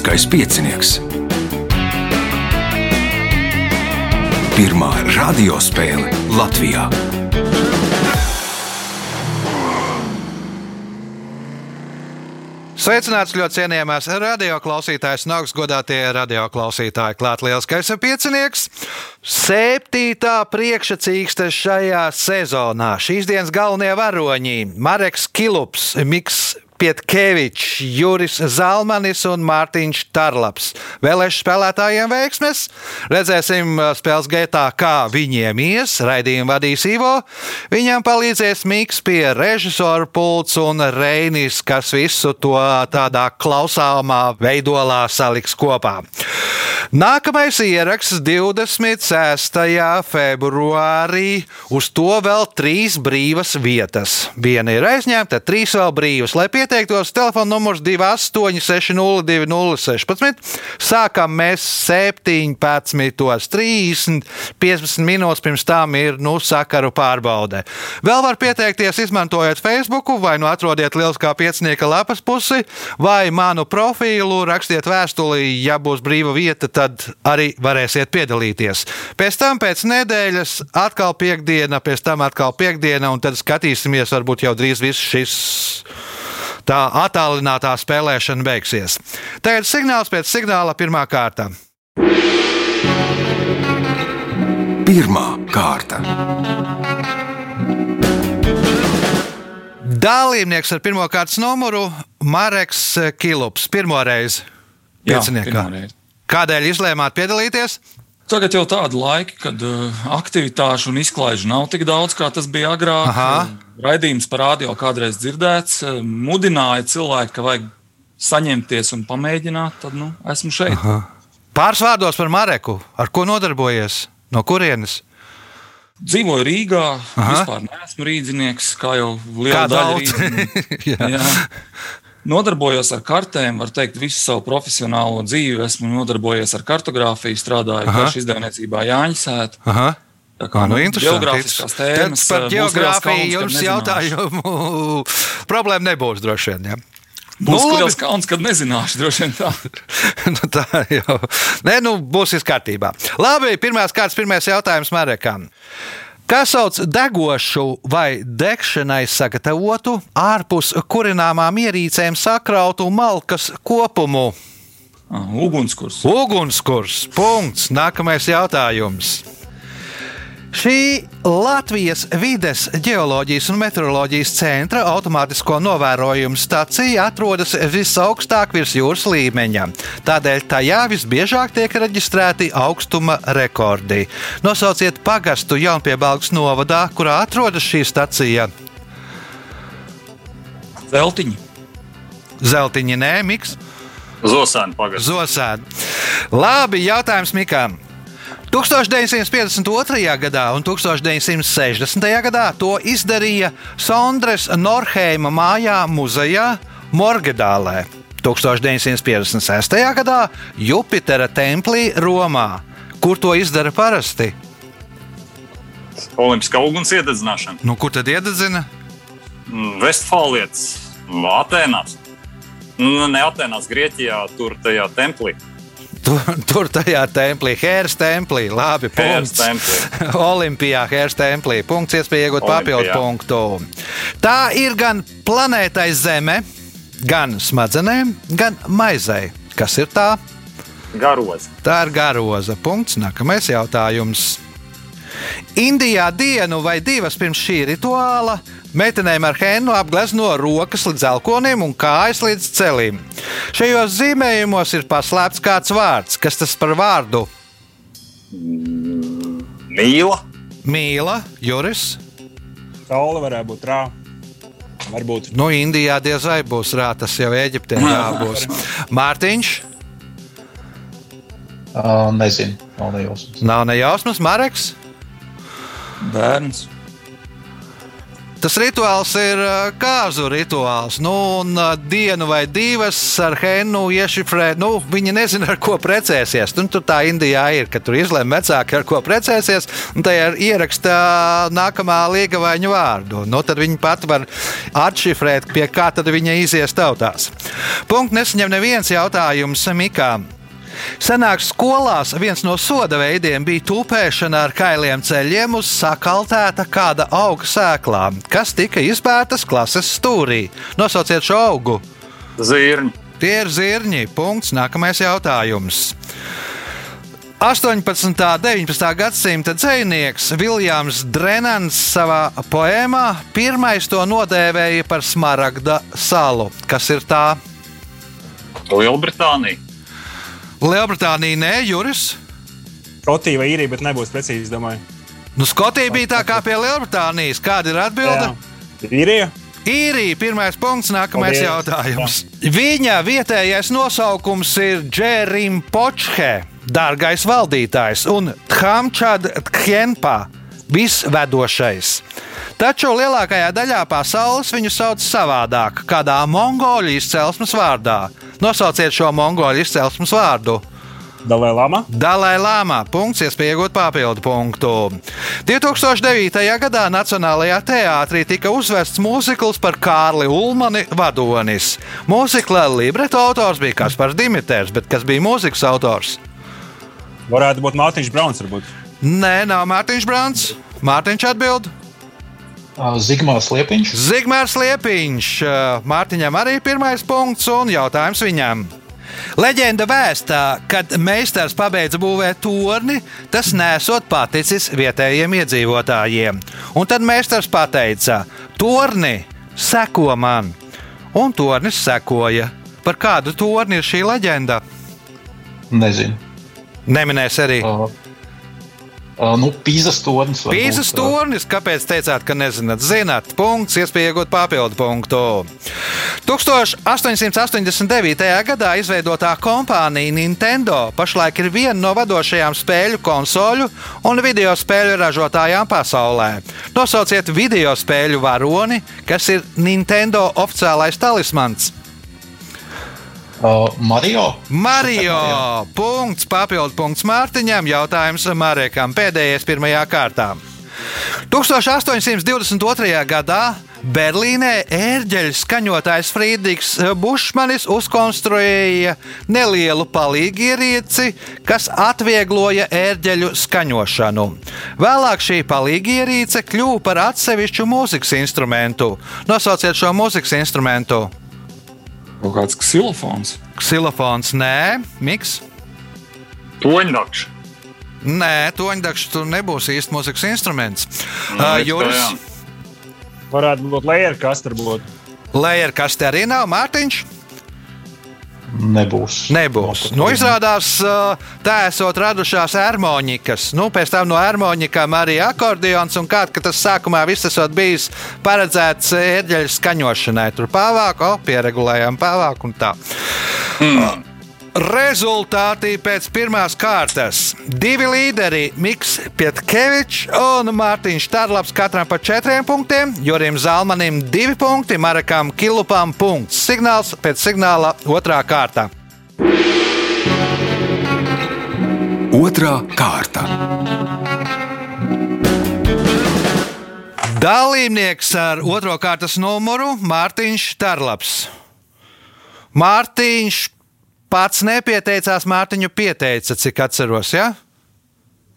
Lieliskais piecinieks. Pirmā radiospēle Latvijā. Sveicināts ļoti cienījamās radioklausītājas, un augstgadātie radioklausītāji. Klāt lielskais piecinieks. Septītā priekšsacīkste šajā sezonā. Šīs dienas galvenie varoņi - Mareks Kilups, Miks Pietkevičs, Juris Zalmanis un Mārtiņš Tarlaps. Vēlēšu spēlētājiem veiksmes. Redzēsim uh, spēles gaitā, kā viņiem ies. Raidījumu vadīs Ivo. Viņam palīdzēs Miks pie režisora pults un Reinis, kas visu to tādā klausāmā veidolā saliks kopā. Nākamais ieraksts 26. februārī. Uz to vēl trīs brīvas vietas. Viena ir aizņemta, trīs vēl brīvas. Lai pieteiktos, telefona numurs 28602016. Sākam mēs 17.30. 15 minūtes pirms tam ir nu, sakaru pārbaude. Vēl var pieteikties, izmantojot Facebook, vai nu atrodiet lieliskā piecinieka lapas pusi, vai manu profilu, rakstiet vēstuli, ja būs brīva vieta, tad arī varēsiet piedalīties. Pēc tam pēc nedēļas atkal piekdiena, pēc tam atkal piekdiena, un tad skatīsimies, varbūt jau drīz viss šis tā attālinātā spēlēšana beigsies. Tagad signāls pēc signāla pirmā kārta. Pirmā kārta. Dalībnieks ar pirmā kārtas numuru Mareks Kilups. Pirmo reizi pieciniekā. Kādēļ izlēmāt piedalīties? Tagad jau tāda laika, kad uh, aktivitāšu un izklaižu nav tik daudz, kā tas bija agrāk. Aha. Raidījums par radio kādreiz dzirdēts, uh, mudināja cilvēku, ka vajag saņemties un pamēģināt. Tad nu, esmu šeit. Aha. Pāris vārdos par Mareku. Ar ko nodarbojies? No kurienes? Dzīvoju Rīgā, Aha. vispār neesmu rīznieks, kā jau liela Kā daļa. Jā. Jā. Nodarbojos ar kartēm, var teikt, visu savu profesionālo dzīvi. Esmu nodarbojies ar kartogrāfiju, strādāju pašu izdevniecībā Jāņasēt. Aha. Tā kā nu, geogrāfiskās Tad tēmas. par eh, geogrāfiju jums jautājumu problēma nebūs droši vien. Ja? Būs Nu, liels kauns, kad nezināšu. Droši vien tā. nu, tā jau Nē, nu, būs viss kārtībā. Labi, pirmās kārtas, pirmais jautājums Marekam. Kā sauc degošu vai degšanai sagatavotu, ārpus kurināmām ierīcēm sakrautu malkas kopumu? Ah, Ugunskurs. Ugunskurs. Punkts. Nākamais jautājums. Šī Latvijas vides, geoloģijas un meteoroloģijas centra automātisko novērojumu stacija atrodas visaugstāk virs jūras līmeņa. Tādēļ tajā visbiežāk tiek reģistrēti augstuma rekordi. Nosauciet pagastu Jaunpiebalgas novadā, kurā atrodas šī stacija. Zeltiņi. Zeltiņa nē, Miks. Zosēna pagasts. Zosēna. Labi, jautājums Mikam. 1952. gadā un 1960. gadā to izdarīja Sondres Norheima mājā muzejā Morgedālē. 1956. gadā Jupitera templī Romā. Kur to izdara parasti? Olimpiskā uguns iededzināšana. Nu, kur tad iededzina? Vestfālietis, Atēnās. Nu, ne Atēnās, Grieķijā, tur tajā templī. Tur, tur tajā templī, Hēras templī. Labi, punkts. templī. Olimpijā, Hēras templī. Punkts, iespēja iegūt papildu punktu. Tā ir gan planētai Zeme, gan smadzenēm, gan maizei. Kas ir tā? Garozi. Tā ir garoza. Punkts. Nākamais jautājums. Indijā dienu vai divas pirms šī rituāla meitenēm ar hēnu apglezno rokas līdz elkonim un kājas līdz celim. Šajos zīmējumos ir paslēpts kāds vārds. Kas tas par vārdu? Mīla. Mīla, Juris. Saula varētu būt rā. Varbūt Nu, Indijā diez vai būs rā, tas jau Eģiptē jābūs. Mārtiņš, Uh, nezinu, nav nejausmas. nav nejausmas, Mareks. Bērns. Tas rituāls ir kāzu rituāls. Nu, un dienu vai divas ar Hennu iešifrē. Nu, viņi nezina, ar ko precēsies. Nu, tur tā Indijā ir, ka tur izlēma vecāki, ar ko precēsies, un tajā ieraksta nākamā liegavaņu vārdu. Nu, tad viņi pat var atšifrēt, pie kā tad viņa izies tautās. Punkts nesaņem neviens jautājums Mikām. Senāk skolās viens no soda veidiem bija tupēšana ar kailiem ceļiem uz sakaltēta kāda auga sēklā, kas tika izbērtas klases stūrī. Nosauciet šo augu! Zirņi. Tie ir zirņi. Punkts. Nākamais jautājums. 18. un 19. gadsimta dzinieks Viljams Drenans savā poēmā pirmais to nodēvēja par smaragda salu. Kas ir tā? Lielbritānija. Lielbritānija, nē, Juris. Skotija vai īrija, bet nebūs precīzi, domāju. Nu, Skotija bija tā kā pie Lielbritānijas. Kāda ir atbilde? Jā. Īrija. Īrija, pirmais punkts, nākamais Paldies. jautājums. Viņa vietējais nosaukums ir Džerim Počhe, dārgais valdītājs, un Thamčad Thenpa, visvedošais. Taču lielākajā daļā pasaules viņu sauc savādāk, kādā mongoļu izcelsmes vārdā. Nosauciet šo mongoļu izcelsmes vārdu. Dalai Lama. Dalai Lama. Punkts, iespēja iegūt papildu punktu. 2009. gadā Nacionālajā teātrī tika uzvests mūzikls par Kārli Ulmani Vadonis. Mūzikla libreto autors bija Kaspars Dimiters, bet kas bija mūzikas autors? Varētu būt Mārtiņš Brauns. Varbūt. Nē, nav Mārtiņš Brants. Mārtiņš atbild. Zigmārs Liepiņš. Zigmārs Liepiņš. Mārtiņam arī pirmais punkts un jautājums viņam. Leģenda vēstā, kad meistars pabeidza būvēt torni, tas nesot paticis vietējiem iedzīvotājiem. Un tad meistars pateica: Torni, seko man! Un tornis sekoja. Par kādu torni ir šī leģenda? Nezinu. Neminēs arī. Ā, Nu, Pīzas tornis. ā. tornis, kāpēc teicāt, ka nezināt? Zināt, punkts, iespēja iegūt papildu punktu. 1889. gadā izveidotā kompānija Nintendo pašlaik ir viena no vadošajām spēļu konsoļu un video spēļu ražotājām pasaulē. Nosauciet video spēļu varoni, kas ir Nintendo oficiālais talismans. Ā, Mario. Mario. Punkts, papildu punkts Mārtiņam. Jautājums Māriekam pēdējais pirmajā kārtā. 1822. gadā Berlīnē ērģeļu skaņotājs Friedrichs Bušmanis uzkonstruēja nelielu palīgierīci, kas atviegloja ērģeļu skaņošanu. Vēlāk šī palīgierīce kļuva par atsevišķu mūzikas instrumentu. Nosauciet šo mūzikas instrumentu. Kaut kāds ksilofons. Ksilofons, nē, miks. Toņdakš. Nē, toņdakšs tur nebūs īsti mūzikas instruments. Nu, Uh. Juris, Varētu būt Lejer, kas tur būtu. Lējer, kas te arī nav, Mārtiņš? Nebūs. Nebūs. Nu, izrādās, tā esot radušās harmonikas. Nu, pēc tam no harmonikām arī akordeons, un kā ka tas sākumā viss esot bijis paredzēts ērģeļu skaņošanai. Tur pavāku, oh, pieregulējām pavāku un tā. Mm. Rezultāti pēc pirmās kārtas. Divi līderi, Mikls Pietkevičs un Mārtiņš Tarlaps, katram pa četriem punktiem, Jurim Zalmanim divi punkti, Marakam Kilupam punkts. Signāls pēc signāla otrā kārta. Otra kārta. Dalībnieks ar otro kārtas numuru Mārtiņš Tarlaps. Mārtiņš pats nepieteicās, Mārtiņu pieteica, cik atceros. Ja?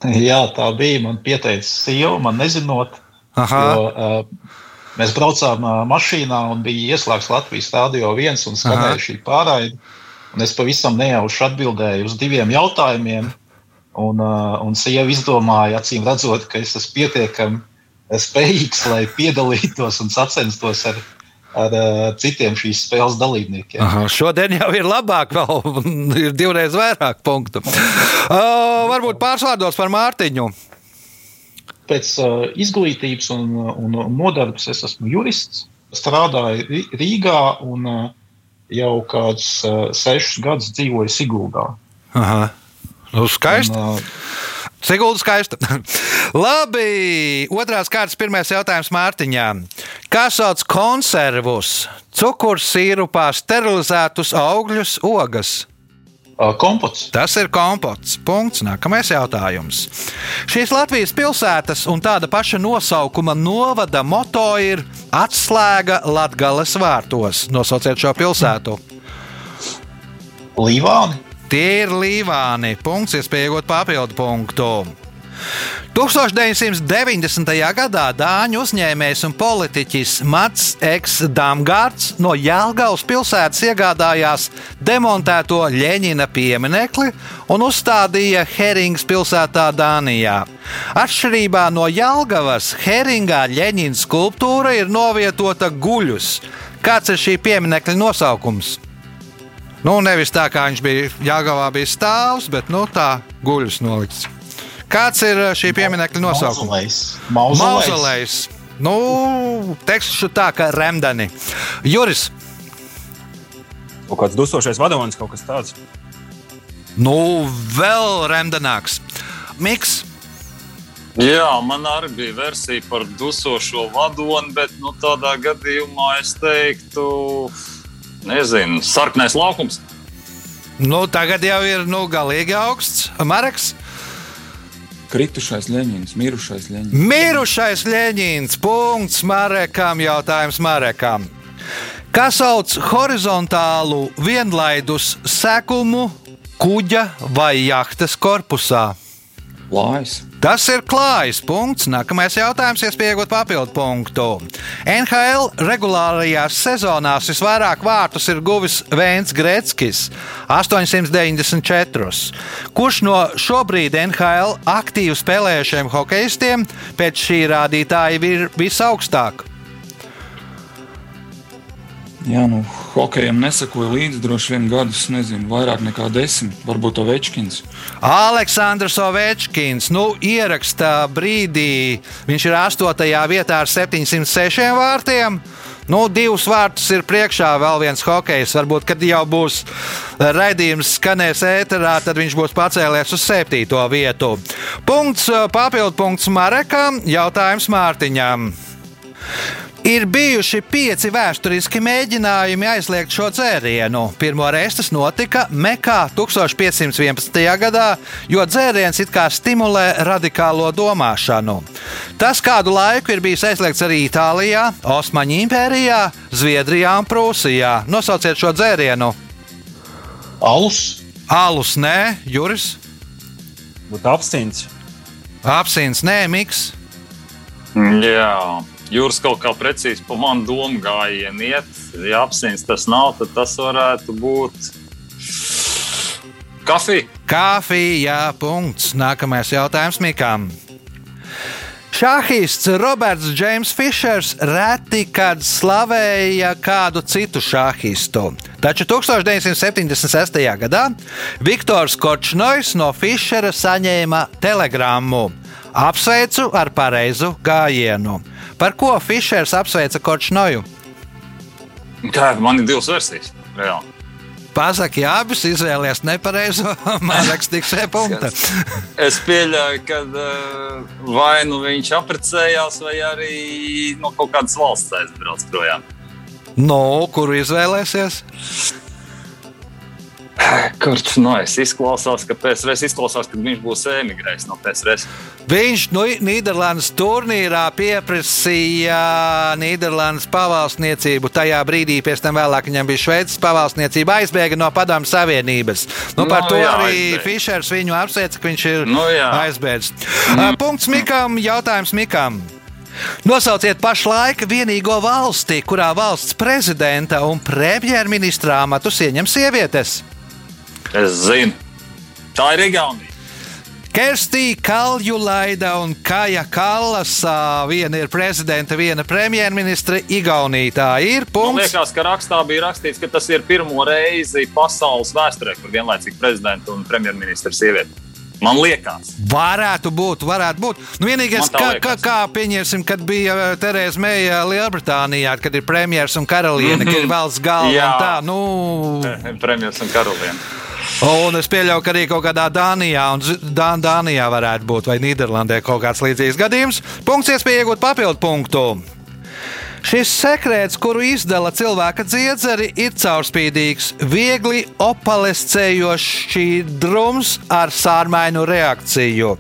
Jā, tā bija. Man pieteica sieva, man nezinot. Aha. Jo, uh, mēs braucām uh, mašīnā un bija ieslēgts Latvijas Rādio 1 un skanēja Aha. šī pārraide. Un es pavisam nejauši atbildēju uz diviem jautājumiem. Un, uh, un sieva izdomāja, acīm redzot, ka es esmu pietiekami spējīgs, lai piedalītos un sacenstos ar, ar uh, citiem šīs spēles dalībniekiem. Aha, šodien jau ir labāk, vēl ir divreiz vairāk punktu. Uh, varbūt pārsvārdos par Mārtiņu. Pēc uh, izglītības un, un, un nodarbes es esmu jurists. Strādāju Rī- Rīgā un uh, jau kādus uh, sešus gadus dzīvoju Siguldā. Aha. Nu, skaisti. Un, uh, Sigulda skaista. Labi. Otrās kārtas pirmais jautājums Mārtiņām. Kā sauc konservus, cukursīrupā sterilizētus augļus, ogas? Kompots. Tas ir kompots. Punkts. Nākamais jautājums. Šīs Latvijas pilsētas un tāda paša nosaukuma novada moto ir atslēga Latvijas vārtos. Nosauciet šo pilsētu. Līvāni. Tie ir līvāni. Punkts, iespējot papildu punktu. 1990. gadā Dāņu uzņēmējs un politiķis Mats Eks Damgārds no Jālgavas pilsētas iegādājās demontēto Ļeņina pieminekli un uzstādīja Heringas pilsētā Dānijā. Atšķirībā no Jālgavas, Heringā Ļeņina skulptūra ir novietota guļus. Kāds ir šī pieminekļa nosaukums? Nu, nevis tā kā viņš bija Jāgavā, bija stāvs, bet nu, tā guļus nolikts. Kāds ir šī pieminiekta nosaukums? Mauzolejs. Nu, teikšu tā, ka remdeni. Juris, Kaut kāds dusošais vadonis, kaut kas tāds. nu, vēl remdenāks. Miks, Jā, man arī bija versija par dusošo vadoni, bet nu, tādā gadījumā es teiktu, nezinu, sarkanais laukums. nu, tagad jau ir nu, galīgi augsts. Marks, Kritušais Leņķins, mirušais Leņķins. mirušais Ļeņins. Punkts Marekam, jautājums Marekam. Kas sauc horizontālu vienlaidus sekumu kuģa vai jahtas korpusā? Lājas. Tas ir klājs punkts. Nākamais jautājums, iespējot papildu punktu. NHL regulārajās sezonās visvairāk vārtus ir guvis Vēns Greckis - 894. Kurš no šobrīd NHL aktīvi spēlējušiem hokeistiem pēc šī rādītāja ir visaugstāk? Jā, nu, hokejam nesakoja līdzi droši vien gadus, nezinu, vairāk nekā desmit. Varbūt to Večkins. Aleksandrs Ovečkins, nu, ierakstā brīdī viņš ir 8. vietā ar 706 vārtiem. Nu, divus vārtus ir priekšā, vēl viens hokejs. Varbūt, kad jau būs raidījums skanēs ēterā, tad viņš būs pacēlies uz 7. vietu. Punkts, papildu punkts Marekam, jautājums Mārtiņam. Ir bijuši pieci vēsturiski mēģinājumi aizliegt šo dzērienu. Pirmo reizi tas notika Mekā 1511. gadā, jo dzēriens it kā stimulē radikālo domāšanu. Tas kādu laiku ir bijis aizliegts arī Itālijā, Osmaņu impērijā, Zviedrijā un Prūsijā. Nosauciet šo dzērienu. Alus. Alus, nē, Juris, Būtu apstīns. apsins, nē, miks. Jā, jūras kaut kā precīzi pa manu domu gājienu iet. Ja apziņas tas nav, tad tas varētu būt kafija. Kafija, punkts. Nākamais jautājums Mikam. Šahists Roberts Džeims Fišers reti kad slavēja kādu citu šahistu. Taču 1976. gadā Viktors Korčnojs no Fišera saņēma telegrammu. Apsveicu ar pareizu gājienu. Par ko Fišers apsveica Korčnoju? Tā man ir divas versijas. Reāli. Pasaki, abas izvēlējās nepareizo, Marks tiksē punkta. Es pieļauju, ka uh, vai nu viņš apprecējās, vai arī no kaut kādas valsts aizbrauc projām. No, kuru izvēlēsies? Kurš no es izklausās, ka PSRS izklausās, ka viņš būs emigrējis no PSRS. Viņš no Nīderlandes turnīrā pieprasīja Nīderlandes pavalsniecību. Tajā brīdī, pēc tam vēlāk viņam bija Šveices pavalsniecība, aizbēga no Padomu Savienības. Nu, par Nu, to jā, arī aizbēga. Fišers viņu apsveica, ka viņš ir Nu, jā. aizbēdzis. Mm. Punkts Mikam, jautājums Mikam. Nosauciet pašlaik vienīgo valsti, kurā valsts prezidenta un premjerministra amatus ieņem sievietes. Es zinu, tā ir Igaunija. Kerstī, Kaljulaida un Kaja Kallasā. Viena ir prezidenta, viena premjerministra. Igaunija tā ir. Man Punkts. liekas, ka rakstā bija rakstīts, ka tas ir pirmo reizi pasaules vēsturē, kur vienlaicīgi prezidents un premjerministrs sieviete. Man liekas, Varētu būt, varētu būt. Nu, vienīgais, Man kā, kā, kā pieņemsim, kad bija uh, Terēza Meija Lielbritānijā, kad ir premjerministrs un karaliene, kad ir valsts galva Jā. tā. Nu, premjerministrs un karaliene. Un es pieļauju, ka arī kaut kādā Dānijā, un Dā- Dānijā varētu būt, vai Nīderlandē kaut kāds līdzīgs gadījums. Punkts, iespēja iegūt papildu punktu. Šis sekrets, kuru izdala cilvēka dziedzeri, ir caurspīdīgs, viegli opalescējošs šķīdrums ar sārmainu reakciju.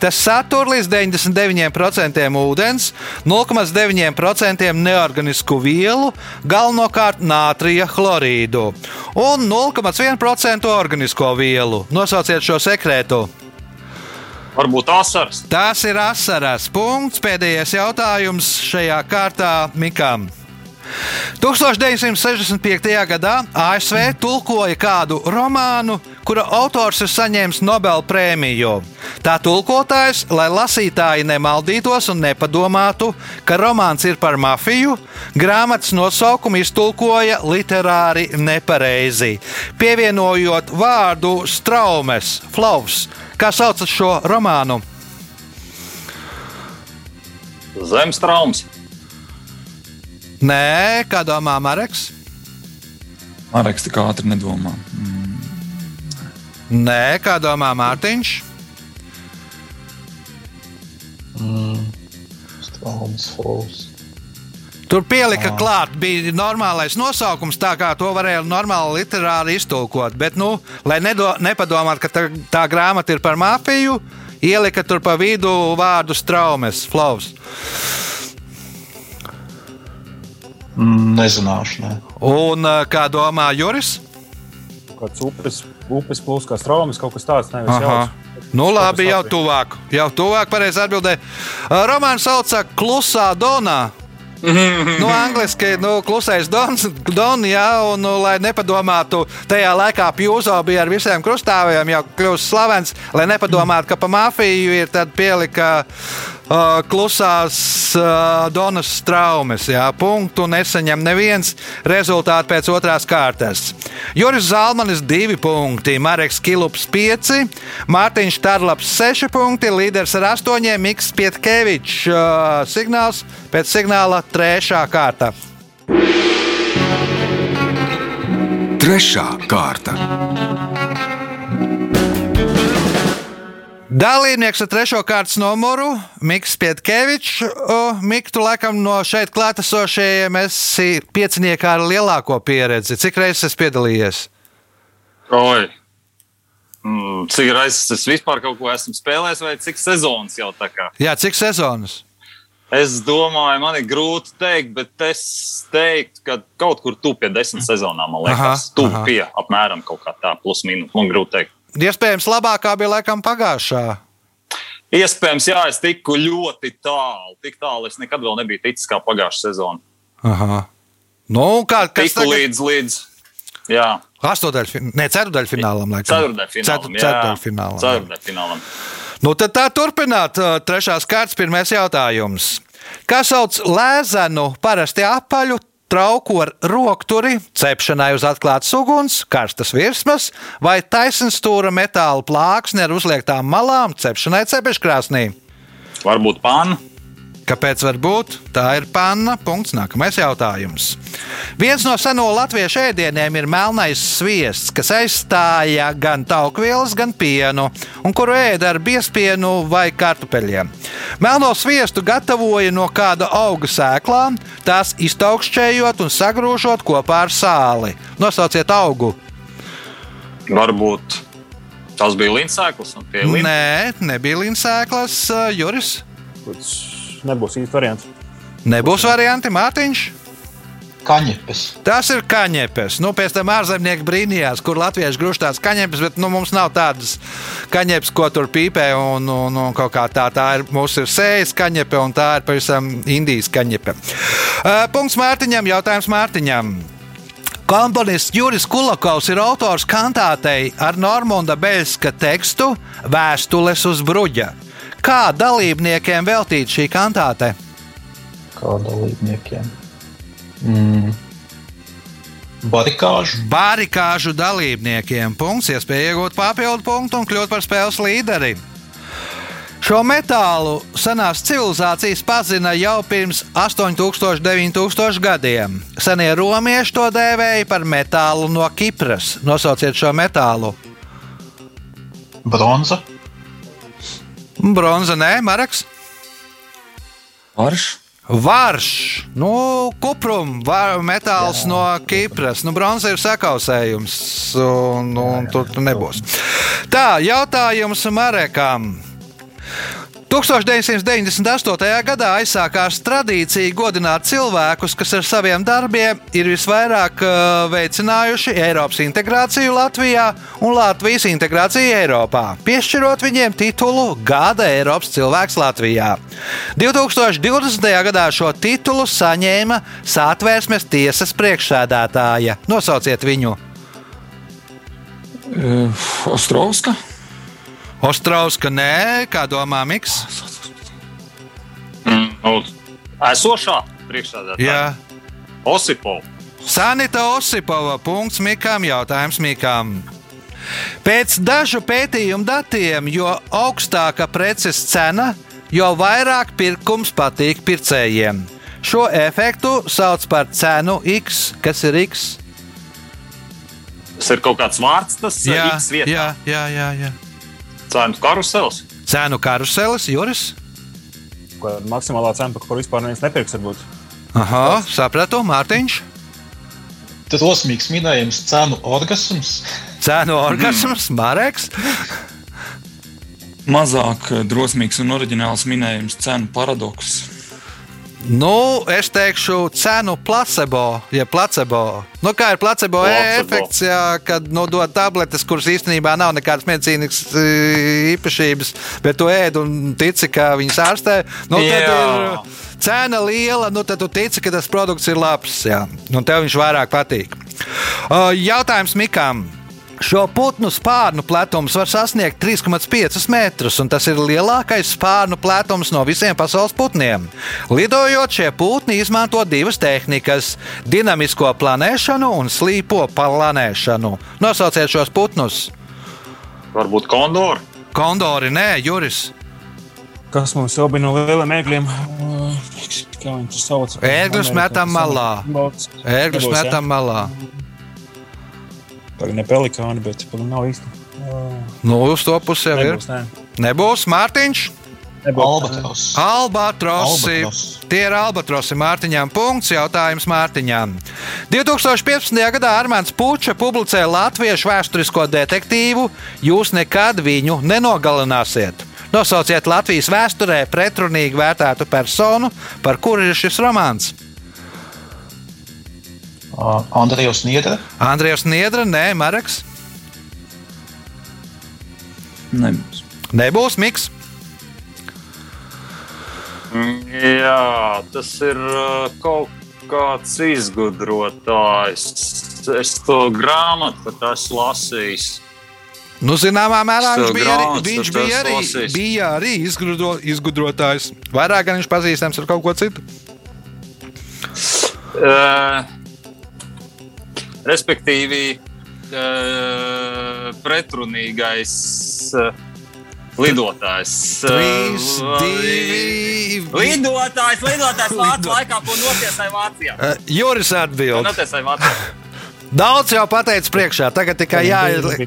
Tas satur līdz 99% ūdens, 0,9% neorganisku vielu, galvenokārt nātrija chlorīdu un 0,1% organisko vielu. Nosauciet šo sekretu! Varbūt asaras. Tās ir asaras. Punkts. Pēdējais jautājums šajā kārtā Mikam. 1965. gadā ASV tulkoja kādu romānu, kura autors ir saņēmis Nobela prēmiju. Tā tulkotājs, lai lasītāji nemaldītos un nepadomātu, ka romāns ir par mafiju, grāmatas nosaukumu iztulkoja literāri nepareizi, pievienojot vārdu straumes, flaus. Kā sauc šo romānu? Zemstrāms. Nē, kā domā Marks? Mareks tik ātri nedomā. Nē, kā domā Mārtiņš? Strāms, Flaus. Tur pielika klāt, bija normālais nosaukums, tā kā to varēja normāli literāri iztulkot. Bet, nu, lai nedo, nepadomātu, ka tā, tā grāmata ir par mafiju, ielika tur pa vidu vārdu straumes, flaus. Mm, Nezināšu, ne. Un ā, kā domā Juris? Kāds upes, upes plūs, kā straumes, kaut kas tāds. Nevis jauks. Nu, labi, jau tuvāk. Jau tuvāk, pareizi atbildē. Romāns sauca Klusā Donā. Nu, angliski, nu, klusais Dons, Don, jā, un, nu, lai nepadomātu, tajā laikā Pjūzo bija ar visiem krustāviem, jau kļūst slavens, lai nepadomātu, ka pa mafiju ir tad pielika klusās uh, Donas traumas, jā, punktu nesaņem neviens rezultāti pēc otrās kārtas. Juris Zalmanis 2 punkti, Mareks Kilups 5, Mārtiņš Tarlaps 6 punkti, līderis ar 8, Miks Pietkevičs uh, signāls pēc signāla 3. kārta. Trešā kārta. Dalībnieks ar trešo kārtas numuru - Mikls Pietkevičs. Mikls, tu laikam no šeit klātesošajiem esi pieciniekā ar lielāko pieredzi. Cik reizes esi piedalījies? Oi. Mm, cik reizes es vispār kaut ko esmu spēlējis, vai cik sezonas jau tā kā? Jā, cik sezonas? Es domāju, man ir grūti pateikt, bet es teiktu, ka kaut kur tuvu pie desmit sezonām, man liekas, tuvu pie apmēram kaut kā tā, plus mīnus. Man grūti pateikt. Iespējams, labākā bija laikam pagājušā. Iespējams, jā, es tiku ļoti tālu. Tik tālu es nekad vēl nebiju ticis kā pagājušā sezona. Aha. Nu, kā, kas Tiku tagad? līdz, līdz jā, Astotādaļfinālam, ne ceturdaļfinālam. ceturdaļfinālam. Ceturdaļfinālam. Ceturdaļfinālam. Nu, tad tā turpināt. uh, Trešās kārtas, pirmais jautājums. Kā sauc lēzenu, parasti apaļu, trauku ar rokturi, cepšanai uz atklātas uguns, karstas virsmas vai taisnstūra metāla plāksne ar uzliektām malām, cepšanai cepeškrāsnī? Varbūt pāna. Kāpēc var būt? Tā ir panna. Punkts. Nākamais jautājums. Viens no seno latviešu ēdieniem ir melnais sviests, kas aizstāja gan taukvielas, gan pienu, un kuru ēda ar biespienu vai kartupeļiem. Melno sviestu gatavoja no kāda auga sēklām, tās iztaukšķējot un sagrūžot kopā ar sāli. Nosauciet augu. Varbūt tas bija tie līnci. Nē, nebija līntsēklas, uh, Juris. Kurš nebūs īsti variants. Nebūs varianti, Mārtiņš. Kaņepes. Tas ir kaņepes. Nu, pēc tam ārzemnieki brīnījās, kur latvieši grūž tādas kaņepes, bet nu, mums nav tādas kaņepes, ko tur pīpē. Un, un, un kaut kā tā, tā ir mūsu sējas kaņepe, un tā ir pavisam Indijas kaņepe. Uh, punkts Mārtiņam, jautājums Mārtiņam. Komponists Juris Kulakovs ir autors kantātei ar Normunda Beļska tekstu Vēstules uz bruģa. Kā dalībniekiem veltīt šī kantāte? Kā dalībniekiem? Mm. Barikāžu. Barikāžu dalībniekiem punkts, iespēja iegūt papildu punktu un kļūt par spēles līderi. Šo metālu senās civilizācijas pazina jau pirms 8000, 9000 gadiem. Senie romieši to dēvēja par metālu no Kipras. Nosauciet šo metālu. Bronza. Bronza, nē, Maraks. Varš. Varš, nu, kuprums, metāls Jā. no Kipras, nu, bronza ir sakausējums, un, un tur nebūs. Tā, jautājums Marekam. 1998. gadā aizsākās tradīcija godināt cilvēkus, kas ar saviem darbiem ir visvairāk uh, veicinājuši Eiropas integrāciju Latvijā un Latvijas integrāciju Eiropā, piešķirot viņiem titulu Gada Eiropas cilvēks Latvijā. 2020. gadā šo titulu saņēma Sātvērsmes tiesas priekšsēdētāja. Nosauciet viņu! Uh, Ostrovska. Ostrauska nē, kā domā Miks? Mm, nu, esošā priekšsēdētāja. Osipova. Sanita Osipova. Punkts Mikam. Jautājums Mikam. Pēc dažu pētījumu datiem, jo augstāka preces cena, jo vairāk pirkums patīk pircējiem. Šo efektu sauc par cenu X, kas ir X. Tas ir kaut kāds vārds, tas ir X vietā. Jā, jā, jā. jā. Cēnu karuselis. Cēnu karuselis, Juris. Maksimālā cena, par kuru vispār neviens nepirks, varbūt. Aha, sapratu, Mārtiņš. Drosmīgs minējums, cenu orgasms. Cēnu orgasms, mm. Mareks. Mazāk drosmīgs un oriģināls minējums, cenu paradoks. Nu, es teikšu, cenu placebo, ja placebo. Nu, kā ir placebo, placebo. efekts, jā, kad nu, dod tabletes, kuras īstenībā nav nekādas medicīnas e, īpašības, bet tu ēd un tici, ka viņas ārstē. Nu, tad ir cena liela, nu, tad tu tici, ka tas produkts ir labs, jā, un tev viņš vairāk patīk. Jautājums Mikam. Šo putnu spārnu platums var sasniegt 3,5 metrus, un tas ir lielākais spārnu platums no visiem pasaules putniem. Lidojot, šie putni izmanto divas tehnikas - dinamisko planēšanu un slīpo planēšanu. Nosauciet šos putnus. Varbūt kondori. Kondori, nē, Juris. Kas mums jau bija no lieliem ēgļiem? Kā viņi to sauc? Ēgļus metam malā. Ēgļus metam malā. Tagad ne pelikāni, bet nav īsti. Nu, uz to jau Nebūs, ir. nē. Nebūs Mārtiņš. Albatros. Albatrosi. Albatros. Tie ir albatrosi Mārtiņām. Punkts. Jautājums Mārtiņām. 2015. gadā Armāns Puča publicēja latviešu vēsturisko detektīvu Jūs nekad viņu nenogalināsiet. Nosauciet Latvijas vēsturē pretrunīgi vērtētu personu, par kuru ir šis romāns. Uh, Andrejs Niedra. Andrejs Niedra, nē, Marks. Nebūs. Nebūs Miks. Mm, Jā, tas ir uh, kaut kāds izgudrotājs. Es to grāmatu pat esmu lasījis. Nu, zināmā mērā viņš bija arī, grāmatas viņš tu bija arī, lasījis? bija arī izgudro, izgudrotājs. Vairāk gan viņš pazīstams ar kaut ko citu. Uh, respektīvi, uh, pretrunīgais uh, lidotājs. Trīs, Uh, divi. Lidotājs, lidotājs Vācijā laikā, ko notiesāja Vācijā. Uh, Juris atbild. notiesāja Vācijā? Daudz jau pateicis priekšā, tagad tikai jāieliek.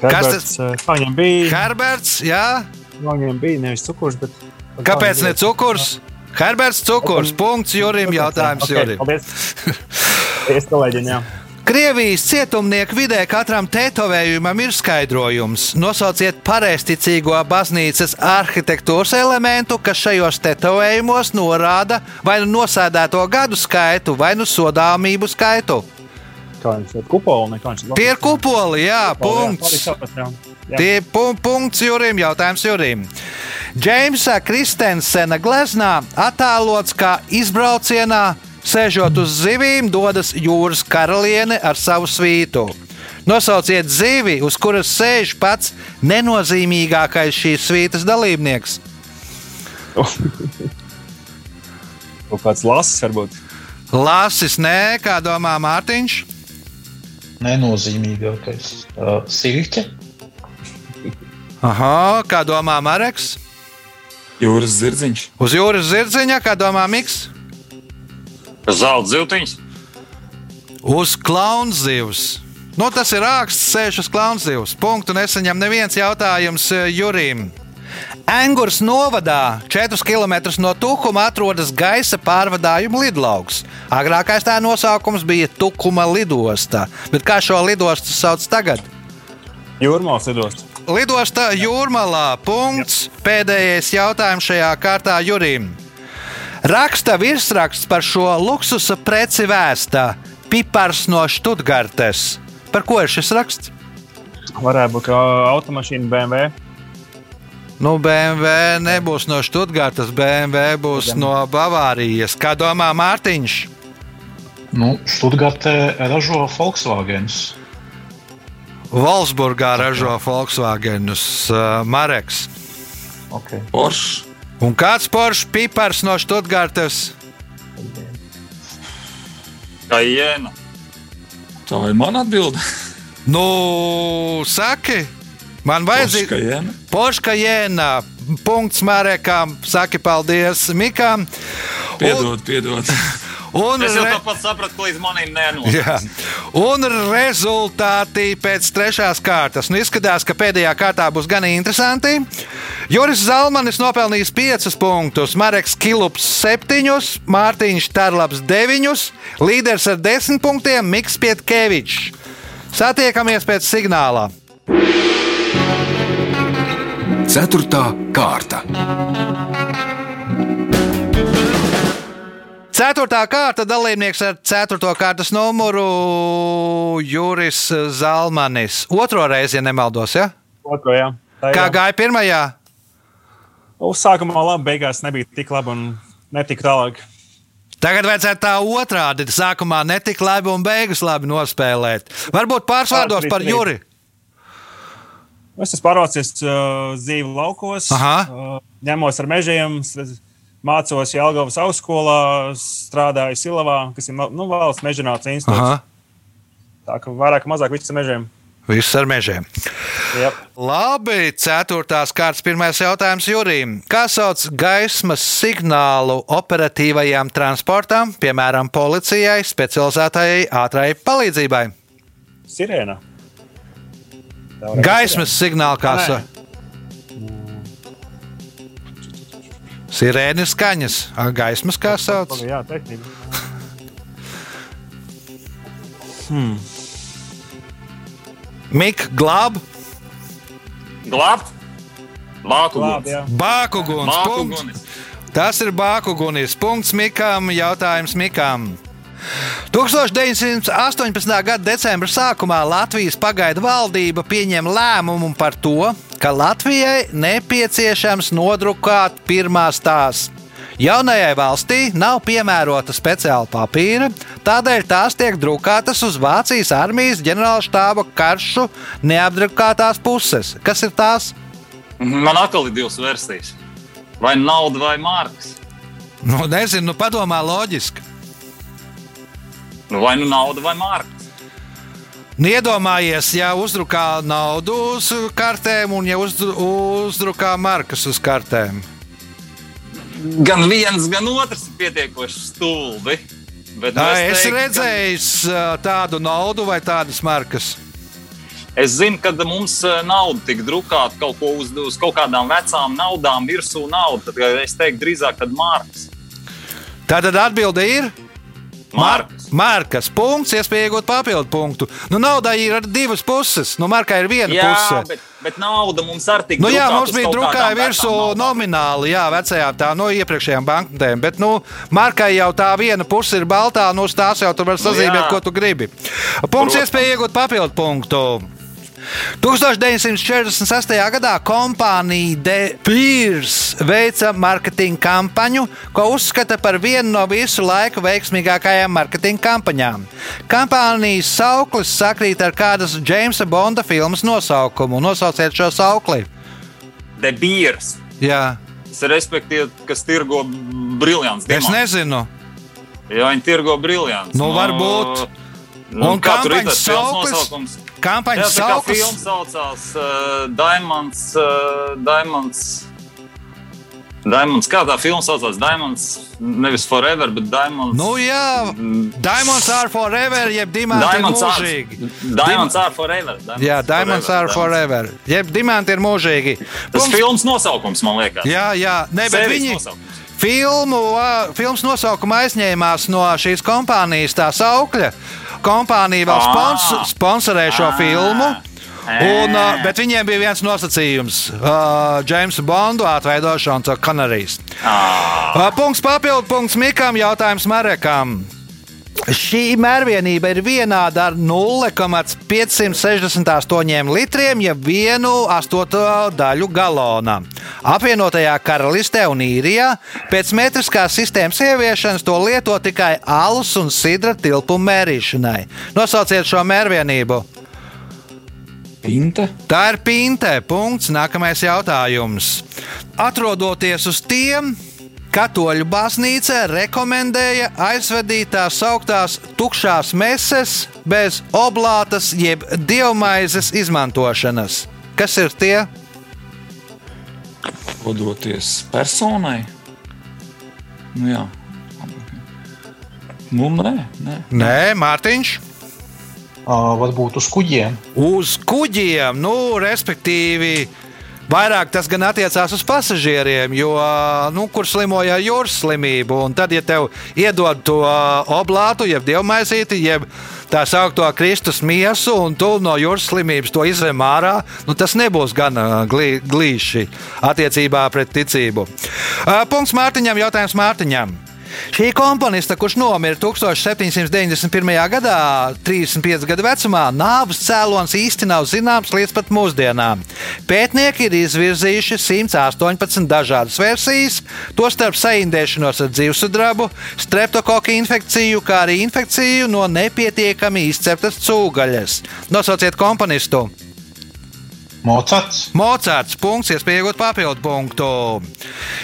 Kas Kas tas- viņam bija? Herberts, jā. Viņam bija nevis cukurs, bet. Kāpēc ne cukurs? Herberts, cukurs. Punkts Jurim. Jautājums Okay, Jurim. paldies. Es kolēģiem, jā. Krievijas cietumnieku vidē katram tetovējumam ir skaidrojums. Nosauciet pareizticīgo baznīcas arhitektūras elementu, kas šajos tetovējumos norāda vai nu nosēdēto gadu skaitu, vai nu sodāmību skaitu. Kā viņš ir kupoli, ne kā viņš ir. Tie ir kupoli, jā, punkts. Tie ir pu punkts Jurim, jautājums Jurim. Džeimsa Kristensena gleznā attēlots kā izbraucienā, sēžot uz zivīm, dodas jūras karaliene ar savu svītu. Nosauciet zivi, uz kuras sēž pats nenozīmīgākais šīs svītas dalībnieks. Kaut kāds lasis varbūt. Lasis, nē, kā domā Mārtiņš. Nenozīmīgākais. Uh, Sīviķe. Aha, kā domā Mareks? Jūras zirdziņš. Uz jūras zirdziņa, kā domā Miks? Zelta ziltiņš. Uz klaunzivs. Nu, tas ir āksts, sēž uz klaunzivs. Punktu nesaņem neviens jautājums eh, Jurim. Angurs novadā 4 km no Tukuma atrodas gaisa pārvadājuma lidlauks. Agrākais tā nosaukums bija Tukuma lidosta, bet kā šo lidostu sauc tagad? Jūrmālas lidost. Lidosta Jūrmalā. Punkts. Pēdējais jautājums šajā kārtā Jurim. Raksta virsraksts par šo luksusa preci vēstā Pipars no Študgartes. Par ko ir šis raksts? Varētu būt kā automašīna BMW. Nu, BMW nebūs no Študgartes, BMW būs no Bavārijas. Kā domā Mārtiņš? Nu, Stuttgartē ražo Volkswagen. Volksburgā ražo Volkswagenus uh, Mareks. Okay. Porsche. Un kāds Porsche pipars no Študgartes? Kā jēna. Tā ir mana atbilde. Nu, saki, man vajadzīga Porsche Cayenne. Punkts Marekam. Saki paldies Mikam. Piedod, piedod. Un, Es jau re- tāpat sapratu, ka līdz manim nenonāks. Jā. Un rezultāti pēc trešās kārtas. Nu, izskatās, ka pēdējā kārtā būs gan interesanti. Juris Zalmanis nopelnījis 5 punktus, Mareks Kilups 7, Mārtiņš Tarlaps 9, līderis ar 10 punktiem Miks Pietkevičs. Satiekamies pēc signāla. Ceturtā kārta. Ceturtā kārta dalībnieks ar ceturto kārtas numuru Juris Zalmanis. Otro reizi, ja nemaldos, ja? Otro, jā. Tā, Kā jā. gāja pirmajā? Uzsākumā labi, beigās nebija tik labi un netika tālāk. Tagad vajadzētu tā otrādi. Sākumā netika labi un beigas labi nospēlēt. Varbūt pārsvārdos par Juri. Es esmu pārvācies uh, dzīvu laukos, Aha. uh, ņemos ar mežiem, s- mācos Jālgavas augstskolā, strādāju Silavā, kas ir nu, valsts mežģināts institūts. Aha, Tā kā vairāk vai mazāk viss ar mežiem. viss ar mežiem. Yep. Labi, ceturtās kārtas pirmais jautājums Jurim. Kā sauc gaismas signālu operatīvajām transportām, piemēram, policijai, specializētajai ātrai palīdzībai? Sirēna. Gaismas signāli kā Nē. Sauc. Sirēnas skaņas, A, gaismas kā sauc. sirēna. Jā, tehnika. Mik, glāb, Glābt! Bāku Labi, jā. bāku guns. Bāku punkts. gunis. Tas ir Bāku gunis. Punkts Mikam, jautājums Mikam. 1918. gada decembra sākumā Latvijas pagaidu valdība pieņem lēmumu par to, ka Latvijai nepieciešams nodrukāt pirmās tās. Jaunajai valstī nav piemērota speciāla papīra, tādēļ tās tiek drukātas uz Vācijas armijas ģenerāla štāba karšu neapdrukātās puses. Kas ir tās? Man atkal ir divas versijas. Vai nauda vai markas? Nu, nezinu, nu, padomā loģiski. Nu, vai nu nauda vai markas? Nu, Iedomājies, ja uzdrukā naudu uz kartēm un ja uzdru, uzdrukā markas uz kartēm. Gan viens, gan otrs ir pietiekoši stulbi. Bet nu, Tā, es es teiktu, redzēju ā, tādu naudu vai tādas markas. Es zinu, ka mums nauda tika drukāta kaut ko uz, uz kaut kādām vecām naudām, virsū nauda. Tad es teiktu, drīzāk, kad markas. Tātad atbilde ir Markas. Markas. Punkts, iespēja iegūt papildu punktu. Nu, naudai ir divas puses. Nu, markai ir viena Jā, puse. bet, bet nauda mums arī tika. Nu, jā, mums bija drukāja virsū nomināli, jā, vecajām tā no iepriekšējām banknotēm. Bet, nu, markai jau tā viena puse ir baltā, no tās jau tur var sazīmēt, jā. ko tu gribi. Punkts, Protams. iespēja iegūt papildu punktu. 1946. gadā kompānija De Beers veica marketinga kampaņu, ko uzskata par vienu no visu laiku veiksmīgākajām marketinga kampaņām. Kampānijas sauklis sakrīt ar kādas Jamesa Bonda filmas nosaukumu. Nosauciet šo saukli. De Beers. Jā, Tas ir respektīvi, kas tirgo briljants. es nezinu. Jā, viņi tirgo briljants. Nu, varbūt. Nu, Un kā tur ir tas nosaukums? Jā, Kampaņas tā kā sauklis. filma saucās uh, Diamonds. Uh, Diamonds. Diamonds, kā tā filma saucās? Diamonds, nevis forever, bet Diamonds. Nu, jā, Diamonds are forever, jeb ir Diamonds are, mūžīgi. Diamonds are forever. Jā, Diamonds are forever, jeb diamanti ir mūžīgi. Tas Punkts- filmas nosaukums, man liekas. Jā, jā, ne, bet Sērijas viņi nosaukums. filmu, filmas nosaukumu aizņēmās no šīs kompānijas tā saukļa. Kompānija vēl Ā. spons, sponsorē šo Ā. filmu. Un, ā, Ē. bet viņiem bija viens nosacījums. Uh, Džeimsu Bondu atveido Šons Kanarijas. Uh, punkts papildu, punkts Mikam, jautājums Marekam. Šī mērvienība ir vienāda ar 0,568 litriem, ja vienu astoto daļu galonā. Apvienotajā karalistē un īrijā pēc metriskās sistēmas ieviešanas to lieto tikai alus un sidra tilpumu mērīšanai. Nosauciet šo mērvienību. Pinte. Tā ir pinte. Punkts. Nākamais jautājums. Atrodoties uz tiem, Katoļu baznīca rekomendēja aizvedīt tās augtās tukšās meses bez oblātas jeb dievmaizes izmantošanas. Kas ir tie? Padoties personai. Nu, jā. Nu, nē, nē. Nē, Mārtiņš. Uh, varbūt uz kuģiem. Uz kuģiem, nu, respektīvi. Vairāk tas gan attiecās uz pasažieriem, jo, nu, kur slimoja ar jūras slimību. Un tad, ja tev iedod to oblātu, jeb dievmaizīti, jeb tā saucamo Kristus miesu, un tu no jūras slimības to izvem ārā, nu, tas nebūs gan glī, glīši attiecībā pret ticību. Ā, Punkts Mārtiņam, jautājums Mārtiņam. Šī komponista, kurš nomira 1791. gadā, 35 gadu vecumā, nāves cēlonis īsti nav zināms līdz pat mūsdienām. Pētnieki ir izvirzījuši 118 dažādas versijas, tostarp saindēšanos ar dzīvesudrabu, streptokoku infekciju, kā arī infekciju no nepietiekami izceptas cūgaļas. Nosauciet komponistu! Mocards. Mocards, punkts, iespēja iegūt papildu punktu.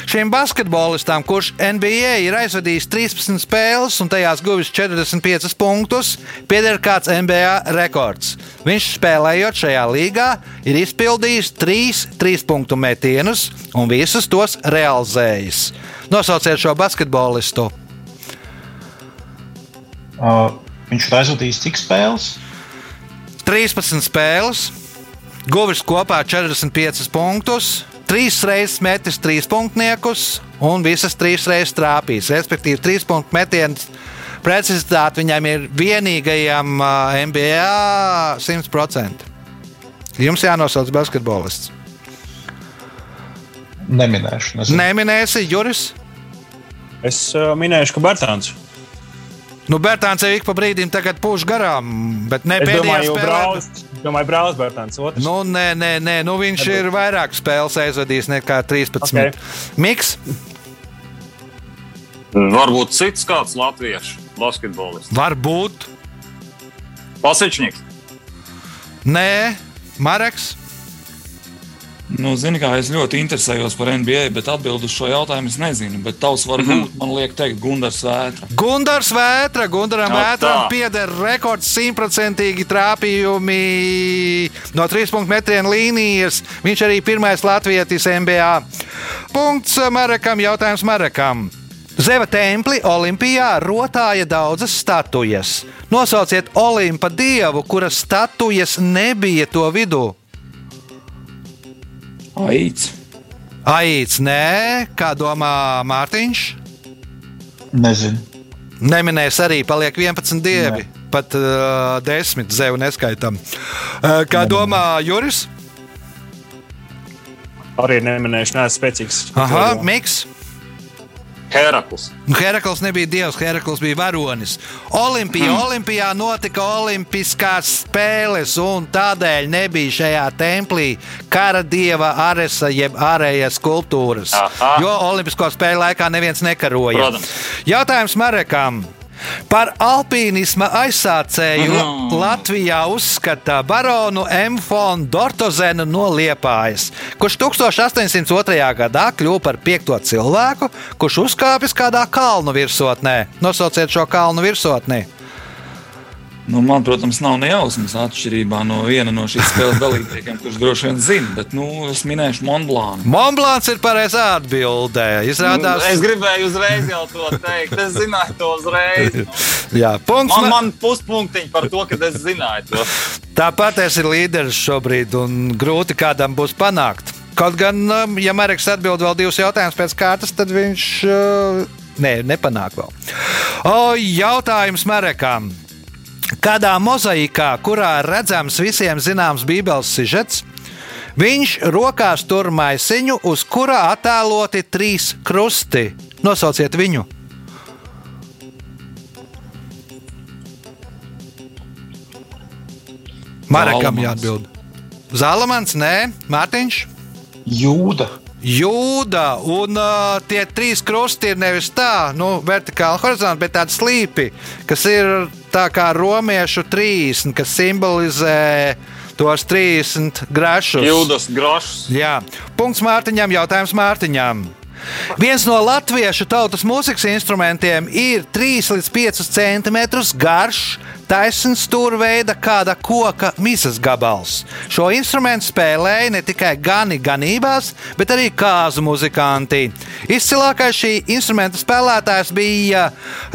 Šim basketbolistam, kurš NBA ir aizvadījis 13 spēles un tajās guvis 45 punktus, pieder kāds NBA rekords. Viņš spēlējot šajā līgā, ir izpildījis trīs trīspunktu metienus un visus tos realizējis. Nosauciet šo basketbolistu. Uh, viņš ir aizvadījis cik spēles? 13 spēles, guvis kopā 45 punktus, trīs reizes metis trīs punktniekus un visas trīs reizes trāpījis. Respektīvi, trīs punktu metiens precizitāte viņam ir vienīgajam ā, NBA 100%. Jums jānosauc basketbolists. Neminēšu. Nezinu. Neminēsi Juris. Es uh, minēšu, ka Bartāns. Nu, Bērtāns jau ik pa brīdim tagad pūš garām, bet ne Es pēdējā domāju, spēlē. Brauls, domāju, Brauls Bartāns. Otrs. Nu, nē, nē, nē. Nu, viņš ir vairāk spēles aizvadījis nekā 13. Ok. Miks, Varbūt cits kāds latviešu basketbolists. varbūt. Pasečņiks. Nē, Marks. Nu, zini, kā es ļoti interesējos par NBA, bet atbildēt uz šo jautājumu es nezinu. Bet tavs var būt, man liekas, teikt, Gunārs Vētra. Gundars Vētra. Gundaram No Vētram pieder rekords simtprocentīgi trāpījumi no trīs punktu metienu līnijas. Viņš arī pirmais latvietis NBA. Punkts Marakam, jautājums Marakam. Zeva templi Olimpijā rotāja daudzas statujas. Nosauciet Olimpa dievu, kuras statujas nebija to vidū. Aids. Aits, nē, kā domā Mārtiņš? Nezinu. Neminēs arī, paliek 11 dievi. Ne. Pat uh, 10 zevu neskaitam. Uh, kā domā Juris? Arī neminēšu, neesmu spēcīgs. Aha, Miks. Herakls. Nu, Herakls nebija dievs, Herakls bija varonis. Olimpija, hmm. Olimpijā notika Olimpiskās spēles, un tādēļ nebija šajā templī kara dieva aresa jeb ārējas skulptūras. Aha. Jo Olimpisko spēļu laikā neviens nekaroja. Protams. Jautājums Marekam. Par alpīnisma aizsācēju Mhm. Latvijā uzskata baronu M. Fonu Dortozenu no Liepājas, kurš 1802. gadā kļuva par piekto cilvēku, kurš uzkāpis kādā kalnu virsotnē. Nosauciet šo kalnu virsotni. Nu, man, protams, nav ne jausmas atšķirībā no viena no šīs spēles dalībniekiem, kurš droši vien zina, bet nu, es minēšu Monblānu. Monblāns ir pareizā atbildē. Izrādās, Es gribēju uzreiz jau to teikt. Es zināju to uzreiz. Jā, punkts. Man, ma- man puspunktiņi par to, ka es zināju to. Tāpat es ir līderis šobrīd, un grūti kādam būs panākt. Kaut gan, um, ja Marks atbild vēl divus jautājumus pēc kārtas, tad viņš uh, nē, nepanāk vēl. O, jautājums Marekam. Kādā mozaīkā, kurā redzams visiem zināms Bībeles sižets, viņš rokās tur maisiņu, uz kura attēloti trīs krusti. Nosauciet viņu! Marekam jāatbild. Zalamans, nē, Mārtiņš. Jūda. Jūda un uh, tie trīs krusti ir nevis tā, nu, vertikāli, horizontāli, bet tādi slīpi, kas ir tā kā romiešu trīs, kas simbolizē tos 30 grašus. Jūdas grošs. Jā, punkts Mārtiņam, jautājums Mārtiņam. Viens no latviešu tautas mūzikas instrumentiem ir 3 līdz 5 cm garš, taisns stūrveida kāda koka misas gabals. Šo instrumentu spēlēja ne tikai gani ganībās, bet arī kāzu muzikanti. Izcilākais šī instrumenta spēlētājs bija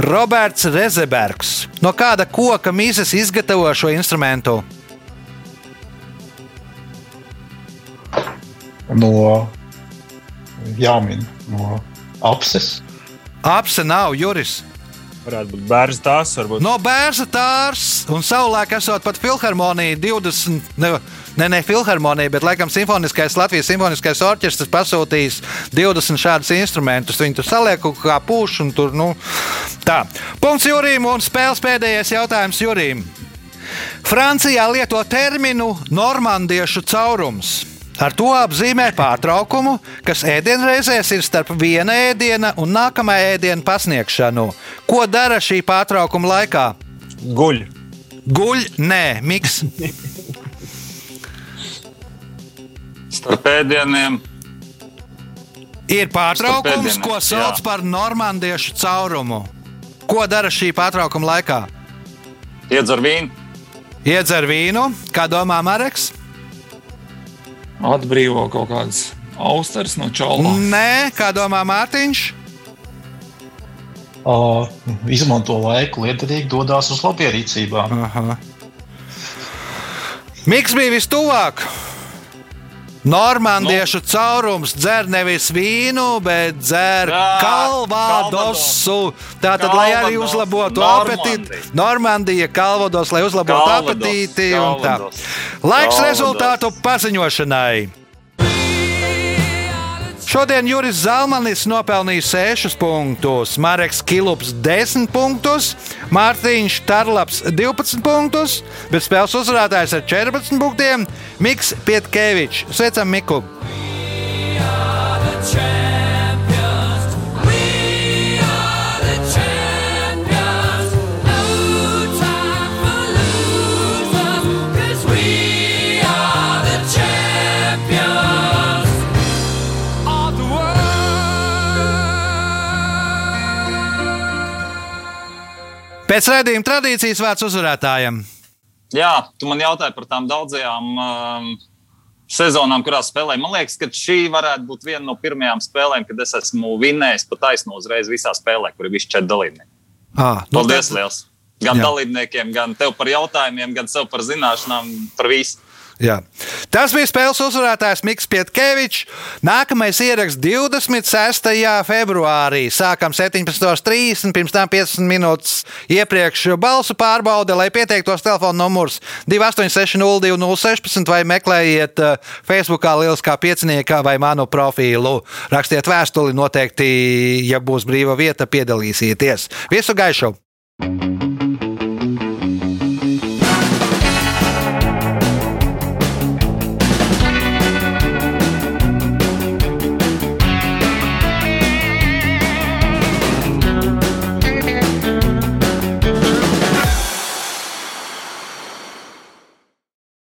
Roberts Rezebergs. No kāda koka misas izgatavo šo instrumentu? No jāmin no apses. Apse nav Juris. Varētu būt bērns tās, varbūt. No bērna tārs un savulaik esot pat filharmonija 20. Ne, ne, ne filharmonija, bet laikam simfoniskais Latvijas simfoniskais orķestris pasūtījis 20 šādus instrumentus. Viņi tur saliek kaut kā pūš un tur, nu, tā. Punkts Jurim un spēles pēdējais jautājums Jurim. Francijā lieto terminu normandiešu caurums. Ar to apzīmē pārtraukumu, kas ēdienreizēs ir starp viena ēdiena un nākamā ēdiena pasniegšanu. Ko dara šī pārtraukuma laikā? Guļ. Guļ, nē, miks. Starp pēdieniem. Ir pārtraukums, Starp ko ēdieniem, sauc jā. par normandiešu caurumu. Ko dara šī pārtraukuma laikā? Iedzer vīnu. Iedzer vīnu, kā domā Mareks? Atbrīvo kaut kādas austeres no čaula. Nē, kā domā Mārtiņš? Uh, izmanto laiku liederīgi, dodas uz labierīcībām. Aha. Miks bija vistuvāk. Normandiešu nu. caurums dzer nevis vīnu, bet dzer kalvadosu. Tātad, lai arī uzlabotu apetīti, Normandija, kalvados, lai uzlabotu apetīti. tā. Laiks Kalvados. rezultātu paziņošanai. Šodien Juris Zalmanis nopelnīja 6 punktus, Marks Kilups 10 punktus, Mārtiņš Tarlaps 12 punktus, bet spēles uzvarētājs ar 14 punktiem - Miks Pietkevičs. Sveicam, Miku! Pēc raidījuma tradīcijas vārds uzvarētājiem. Jā, tu man jautāji par tām daudzajām um, sezonām, kurās spēlēju. Man liekas, ka šī varētu būt viena no pirmajām spēlēm, kad es esmu vinnējis pa taisno uzreiz visā spēlē, kur ir visi četri dalībnieki. Ah, nu Paldies tad- liels! Gan. Jā. dalībniekiem, gan tev par jautājumiem, gan sev par zināšanām, par visu. Jā. Tas bija spēles uzvarētājs Mikls Pietkevičs. Nākamais ieraksts 26. februārī. Sākam 17.30, pirms tam 15 minūtes iepriekš balsu pārbaude, lai pieteiktos telefona numurs 286-0216 vai meklējiet eh, Facebookā Lieliskā pieciniekā vai manu profilu. Rakstiet vēstuli, noteikti, ja būs brīva vieta, piedalīsieties. Visu gaišu!